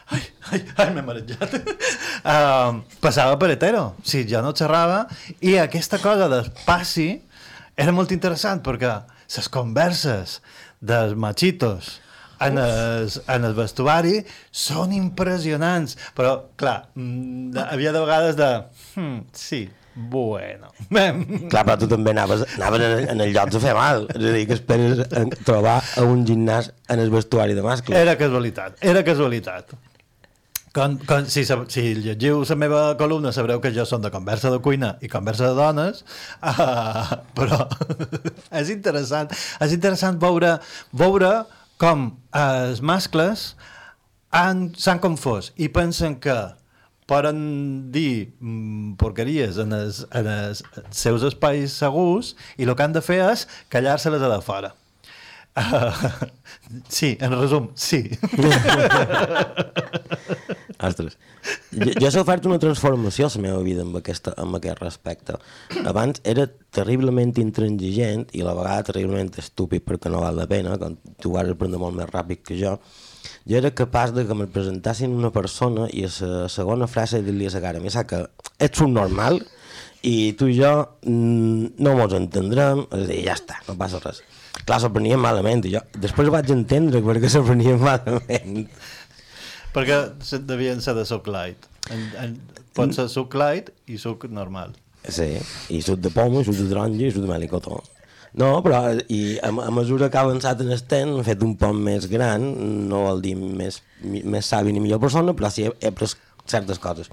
ai, ai, ai m'he marejat. uh, passava per hetero. Sí, ja no xerrava. I aquesta cosa d'espaci era molt interessant perquè les converses dels machitos en el, en el vestuari són impressionants. Però, clar, mm, havia de vegades de... Hmm, sí, bueno. Clar, però tu també anaves, anaves en, en el lloc a fer mal. És a dir, que esperes trobar a un gimnàs en el vestuari de mascle. Era casualitat, era casualitat. Con, con, si, si llegiu la meva columna sabreu que jo som de conversa de cuina i conversa de dones, uh, però és interessant. És interessant veure, veure com els mascles han- s'han confós i pensen que poden dir mm, porqueries en els, en els seus espais segurs i el que han de fer és callar-se-les a de fora. Uh, sí, en resum, sí. Ostres. Jo, jo he sofert una transformació a la meva vida amb, aquesta, amb aquest respecte. Abans era terriblement intransigent i a la vegada terriblement estúpid perquè no val la pena, quan tu vas aprendre molt més ràpid que jo. Jo era capaç de que me presentassin una persona i a la segona frase dir-li a la cara, mira, que ets un normal i tu i jo mm, no mos entendrem, és a dir, ja està, no passa res. Clar, s'ho prenien malament i jo després vaig entendre perquè s'ho prenien malament. Perquè se- devien ser de suc light. En, en, pot ser suc light i suc normal. Sí, i suc de poma, suc de taronja i suc de melicotó. No, però i a, a mesura que ha avançat en el temps, he fet un poc més gran, no vol dir més, més savi ni millor persona, però sí he, he après certes coses.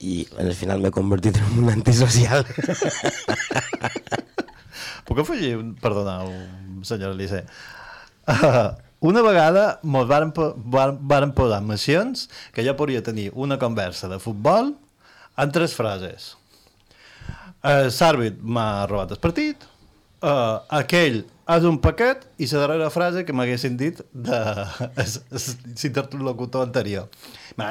I al final m'he convertit en un antisocial. Puc afegir, un, perdoneu, senyor Elisè. Uh, una vegada mos varen, varen, varen posar missions que jo podria tenir una conversa de futbol en tres frases. Uh, L'àrbit m'ha robat el partit, uh, aquell és un paquet i la darrera frase que m'haguessin dit de l'interlocutor anterior. No,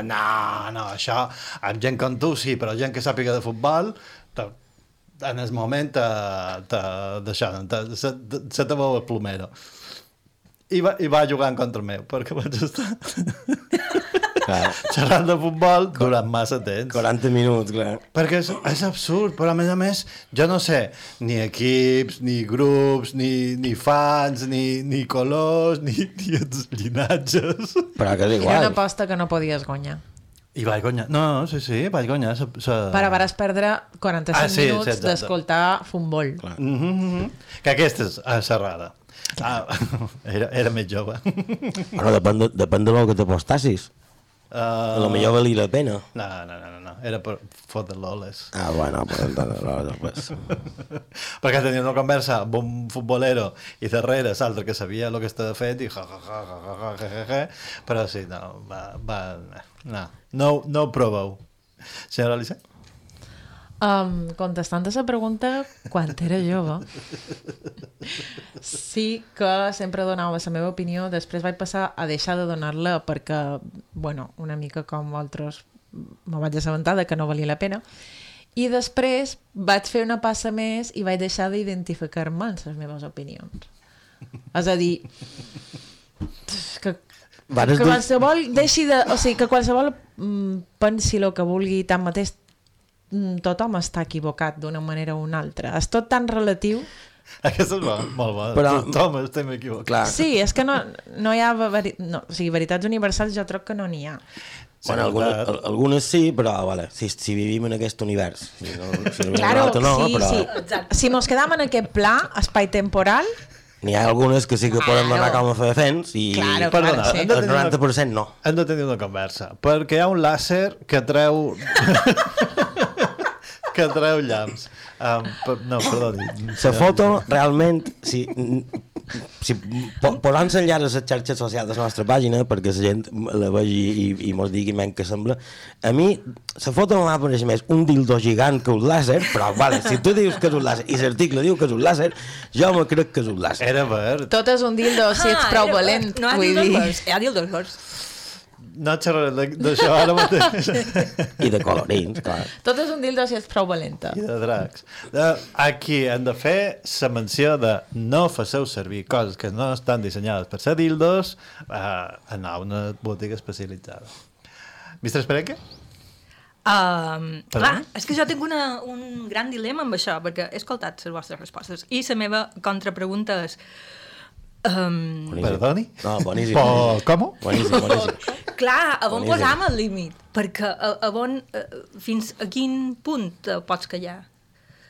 no, això, amb gent com tu sí, però gent que sàpiga de futbol, te, en el moment te, te, se te veu el plomero. I va, I va jugar en contra meu, perquè vaig estar clar. xerrant de futbol durant massa temps. 40 minuts, clar. Perquè és, és absurd, però a més a més, jo no sé, ni equips, ni grups, ni, ni fans, ni, ni colors, ni, ni els llinatges. Però que és Era una aposta que no podies guanyar. I vaig guanyar. No, no, sí, sí, vaig guanyar. Sa, sa... Però vas perdre 45 Ah, sí, sí, minuts exacte. d'escoltar futbol. Mm -hmm. Que aquesta és a serrada. Ah, era, era més jove. Bueno, depèn de, depèn de lo que t'apostassis. Uh, A lo millor valia la pena. No, no, no, no, no. era per fotre loles. Ah, bueno, pues entonces, no, pues. Perquè tenia una conversa amb un futbolero i darrere l'altre que sabia el que estava fet i ja, ja, ja, ja, ja, ja, ja, ja, ja. però sí, no, va, va, no, no, no ho proveu. Senyora Alicia? Um, contestant a la pregunta, quan era jove, sí que sempre donava la meva opinió, després vaig passar a deixar de donar-la perquè, bueno, una mica com altres me vaig assabentar de que no valia la pena i després vaig fer una passa més i vaig deixar d'identificar-me en les meves opinions. És a dir, que, que, qualsevol deixi de... O sigui, que qualsevol mm, pensi el que vulgui, tanmateix tothom està equivocat d'una manera o una altra. És tot tan relatiu. Aquesta és bo, molt bona. Però-. Tothom estem equivocats. Clar. Sí, és que no, no hi ha... Veri... No, o sigui, veritats universals jo crec que no n'hi ha. Bueno, algunes, al- algunes sí, però vale, si, si vivim en aquest univers. Si no, si no, Claro, no, sí, però sí. Si mos quedam en aquest pla, espai temporal, n'hi ha algunes que sí que poden donar com a fer defens i Claro, Perdona, claro, sí. el tenir una- 90% no. Hem de tenir una conversa, perquè hi ha un làser que treu... que treu llamps. Um, no, perdoni. La foto, realment, si, si po, posant enllaç a les xarxes socials de la nostra pàgina perquè la gent la vegi i, i mos digui menys que sembla, a mi la foto m'apareix més un dildo gigant que un làser, però vale, si tu dius que és un làser i l'article diu que és un làser, jo me crec que és un làser. Era verd. tot és un dildo si ets Ah, prou era- valent. No ha vull dit dos dir. verds, ha dit dos verds. No xerraré de- d'això ara mateix. I de colorins, clar. Tot és un dildo si ets prou valenta. I de dracs. De, aquí hem de fer la menció de no faceu servir coses que no estan dissenyades per ser dildos uh, anar a una botiga especialitzada. Mister Esperenque? Um, Perdó? clar, és que jo tinc una, un gran dilema amb això, perquè he escoltat les vostres respostes i la meva contrapregunta és... Um, Perdoni? No, boníssim. Po, com? Boníssim, boníssim. Clar, a on Boníssim. posam el límit? Perquè a, a on, a, fins a quin punt pots callar?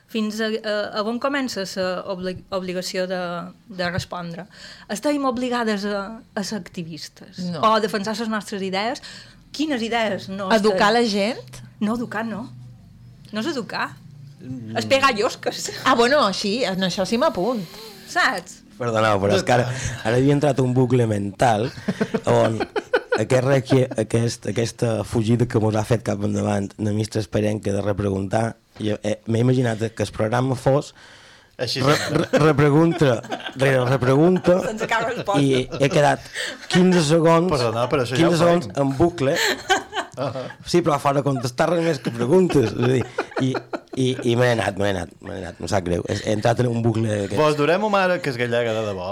Fins a, a, a on comença la obli obligació de, de respondre? Estem obligades a, a ser activistes? No. O a defensar les nostres idees? Quines idees no Educar estem- la gent? No, educar no. No és educar. És pegar llosques. Ah, bueno, així, en això sí m'apunt. Saps? Perdoneu, però és que ara, ara havia entrat un bucle mental on aquest, requi, aquest, aquesta fugida que mos ha fet cap endavant la mistra Esperenca de repreguntar, eh, m'he imaginat que el programa fos Així re, re, repregunta rere repregunta i he quedat 15 segons Perdona, però això ja 15 ho segons en bucle sí, però fora contestar res més que preguntes és a dir, i, i, i me n'he anat, me n'he anat, me n'he anat, em sap greu he, he entrat en un bucle d'aquests. Vos durem una mare que és gallega de debò.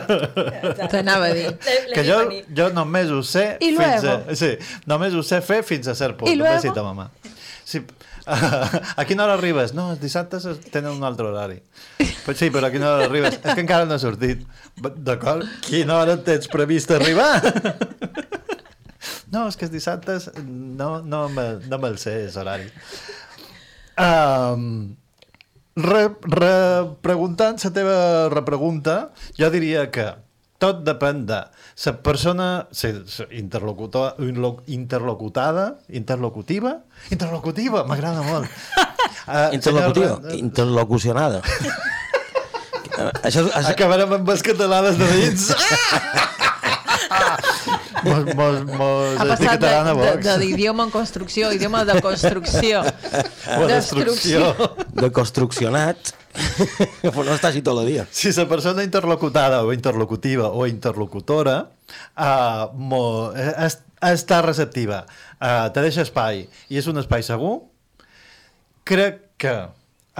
T'anava a dir. Que jo, jo només ho sé I fins luego? a... Sí, només ho sé fer fins a cert punt. I Un luego? besito, mamà. Sí, a quina hora arribes? No, els dissabtes es- tenen un altre horari. Pues sí, però a quina hora arribes? És que encara no ha sortit. D'acord? Quina hora tens previst arribar? No, és que els dissabtes no, no, me, no me'l sé, és horari. Um, re, re, preguntant la teva repregunta, jo diria que tot depèn de la persona sí, sí, interlocutor, interlocutada, interlocutiva, interlocutiva, m'agrada molt. Uh, interlocutiva, interlocucionada això, això, Acabarem amb les catalades de dins. mos, mos, mos Ha passat de, de, de l'idioma en construcció, idioma de construcció. O destrucció. de construccionat però no està així tot el dia Si la persona interlocutada o interlocutiva o interlocutora uh, mo, es, està receptiva, uh, te deixa espai i és un espai segur, crec que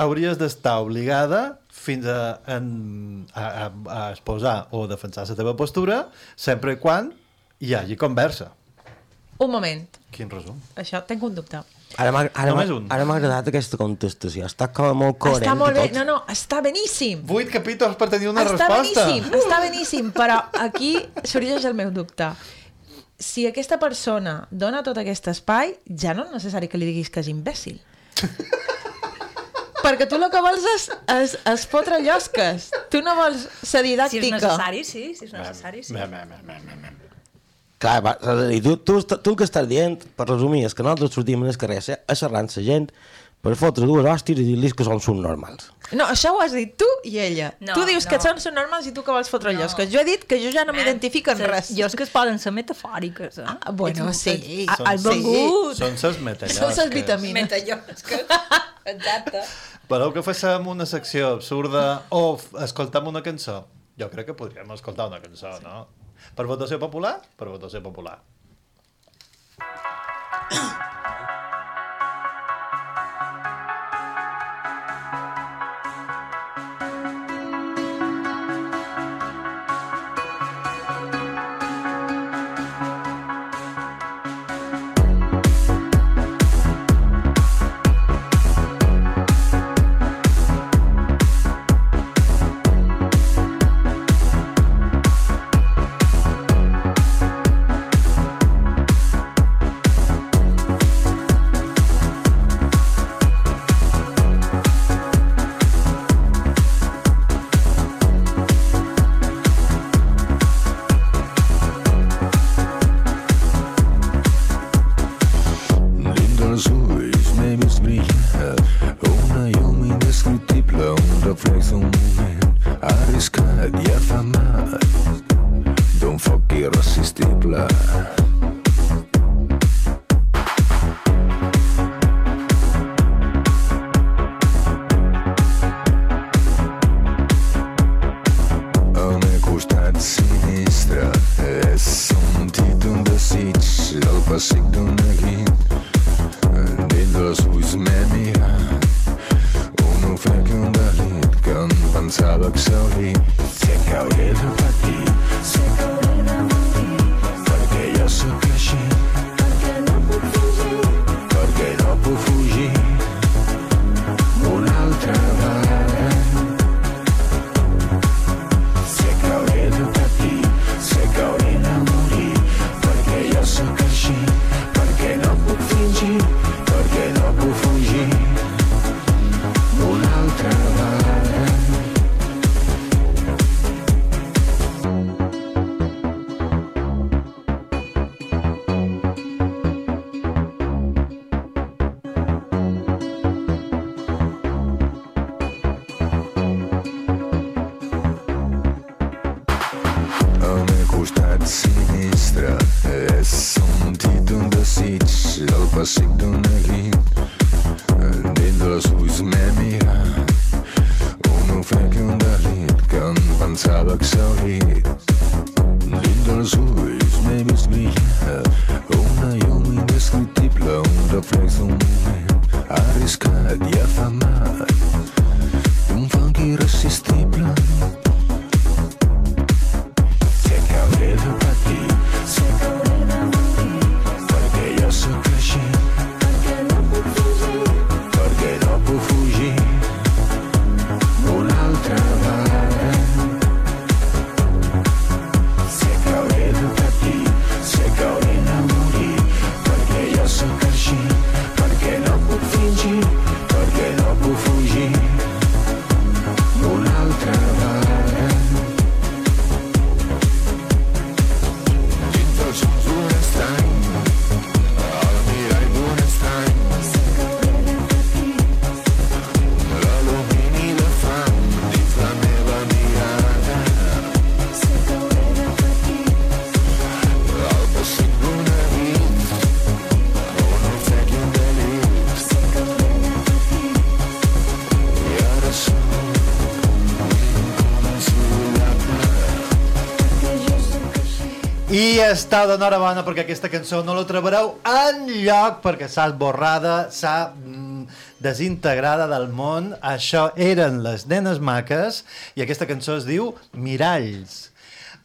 hauries d'estar obligada fins a, en, a, a, a exposar o defensar la teva postura sempre quan hi hagi conversa. Un moment, Quin resum? això, tinc un dubte. Ara m'ha agradat aquesta contestació. Està com molt coherent. Està molt bé, tot. no, no, està beníssim. Vuit capítols per tenir una està resposta. beníssim, està beníssim, però aquí sorgeix el meu dubte. Si aquesta persona dona tot aquest espai, ja no és necessari que li diguis que és imbècil. Perquè tu el que vols és, és, és fotre llosques. Tu no vols ser Si didàctica. és necessari, sí, si és necessari, sí. Clar, va, és a dir, tu, tu, tu el que estàs dient, per resumir, és que nosaltres sortim al carrer a a xerrar amb la gent per fotre dues hòsties i dir-los que són subnormals. No, això ho has dit tu i ella. No, tu dius no. que són subnormals i tu que vols fotre llosques. Jo he dit que jo ja no m'identifico en res. Jo és que es poden ser metafòriques, eh? Ah, bueno, sí. Ha- Has vengut. Són ses metallosques. Són les vitamines. Metallosques. Exacte. Voleu que féssim una secció absurda o f- escoltam una cançó? Jo crec que podríem escoltar una cançó, no? Per votació popular? Per votació popular. I estàu d'enhorabona perquè aquesta cançó no la trobareu en lloc perquè s'ha esborrada, s'ha mm, desintegrada del món. Això eren les nenes maques i aquesta cançó es diu Miralls.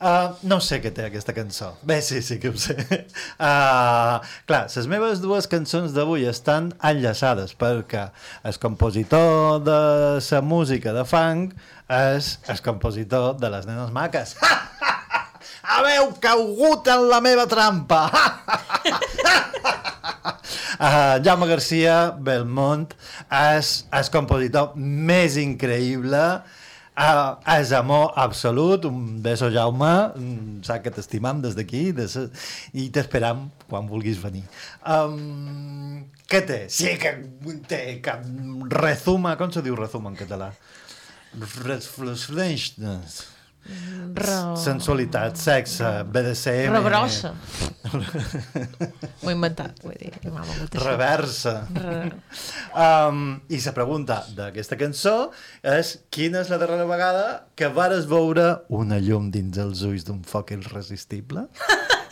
Uh, no sé què té aquesta cançó. Bé, sí, sí que ho sé. Uh, clar, les meves dues cançons d'avui estan enllaçades perquè el compositor de la música de funk és el compositor de les nenes maques. Haveu caigut en la meva trampa! Uh, Jaume Garcia Belmont és el compositor més increïble uh, és amor absolut un beso Jaume mm, sap que t'estimam des d'aquí des... i t'esperam quan vulguis venir um, què té? sí que té que rezuma com se diu rezuma en català? Reflexiones. Re- sensualitat, sexe, BDSM Rebrossa. Ho he inventat, vull dir. reversa. Re- Um, I la pregunta d'aquesta cançó és quina és la darrera vegada que vares veure una llum dins els ulls d'un foc irresistible?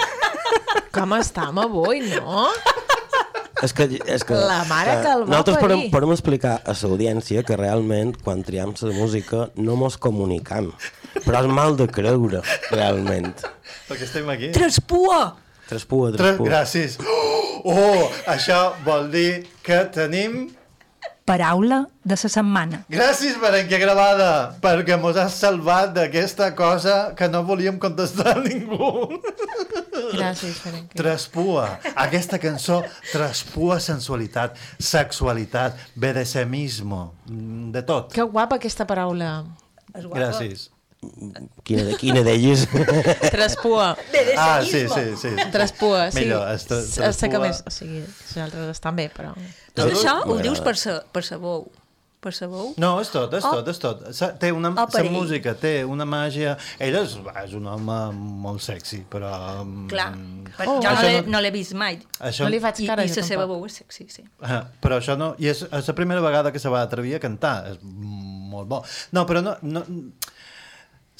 Com estam avui, no? És que, és que, La mare que el va nosaltres podem, podem explicar a l'audiència que realment quan triem la música no mos comunicam però és mal de creure realment Perquè estem aquí. Traspua! Traspua, traspua. Gràcies. Oh, això vol dir que tenim... Paraula de la setmana. Gràcies, Berenque Gravada, perquè mos has salvat d'aquesta cosa que no volíem contestar a ningú. Gràcies, Ferenc. Traspua. Aquesta cançó traspua sensualitat, sexualitat, BDSMismo, de tot. Que guapa aquesta paraula. Gràcies. Quina, de, quina d'elles? Traspua. Ah, sí, sí, sí. Traspua, sí. Millor, es tra- S- Sé que traspua. més... O sigui, les altres estan bé, però... Tot això ho dius per sa, per sa bou. Per sa bou? No, és tot, és Oh. tot, és tot. Sa- Té una, Oh, ell. música té una màgia... Ell és, és un home molt sexy, però... mm, Clar, per, Oh. jo no l'he no- vist mai. Això- No li faig cara, I, jo I la seva veu és sexy, sí. Ah, però això no... I és, és la primera vegada que se va atrevir a cantar. És molt bo. No, però no... no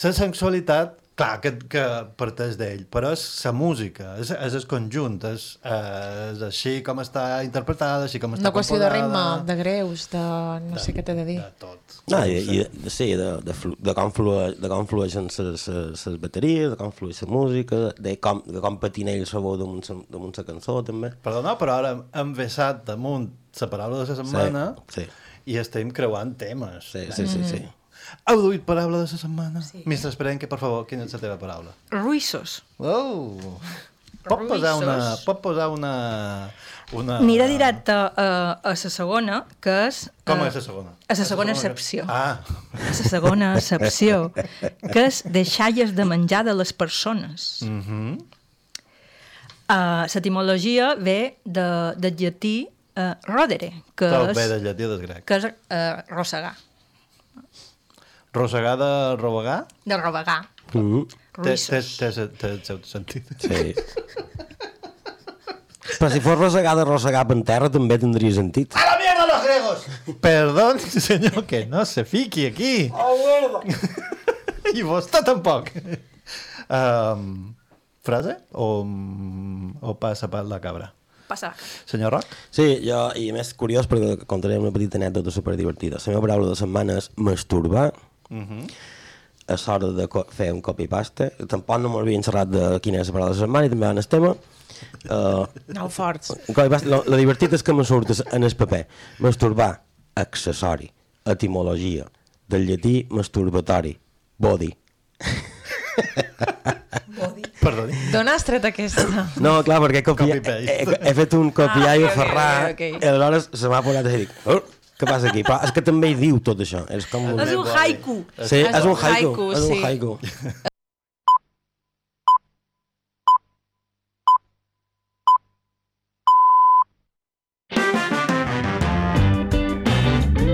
la sensualitat, clar, que, que parteix d'ell, però és la música, és, és el conjunt, és, és així com està interpretada, així com està Una qüestió de ritme, de greus, de... no sé què t'he de dir. De tot. No, i, i de, sí, de, de, flu, de, com flue, de com flueixen les bateries, de com flueix la música, de com, de com patina ell la veu damunt la cançó, també. Perdona, però ara hem vessat damunt la paraula de la setmana Sí, i estem creuant temes. Sí, sí, sí, sí. Heu duit paraula de la setmana? Sí. Mestre Esperenque, per favor, quina és la teva paraula? Ruissos. Oh! Pot posar una, pot posar una, Una... Aniré directe a, a la segona, que és... Com eh, és la segona? A la segona que- excepció. Ah. A la segona excepció, que és deixalles de menjar de les persones. Mm -hmm. Uh, L'etimologia ve de, del llatí uh, rodere, que Tot és, ve del llatí o que és uh, rossegar, Rosegar de robegar? de. Mm. El seu sentit. Sí. Però si fos rosegar de rosegar en terra també tindria sentit. ¡A la mierda los griegos! Perdón, señor, que no se fiqui aquí. Oh, I vostè tampoc. Um, frase o, o passa per la cabra? Passa. Senyor Roc? Sí, jo, i a més curiós perquè contaré una petita anècdota superdivertida. La meva paraula de setmana és masturbar. Uh -huh. a l'hora de fer un copy-paste. Tampoc no m'havia encerrat de quina és la paraula de la setmana i també en el tema. Uh, No forts. un copy-paste, lo, lo divertit és que me surt en el paper. Masturbar, accessori, etimologia, del llatí masturbatori, body. Perdoni. D'on has tret aquesta? No, clar, perquè he, copiat, he, he, he fet un copiar i Ah, ok, ferrar ok, ok. i aleshores se m'ha posat a dir oh, què passa aquí? Però és que també hi diu tot això. És, com un... És un haiku. Sí, és un haiku. haiku, és un sí. haiku.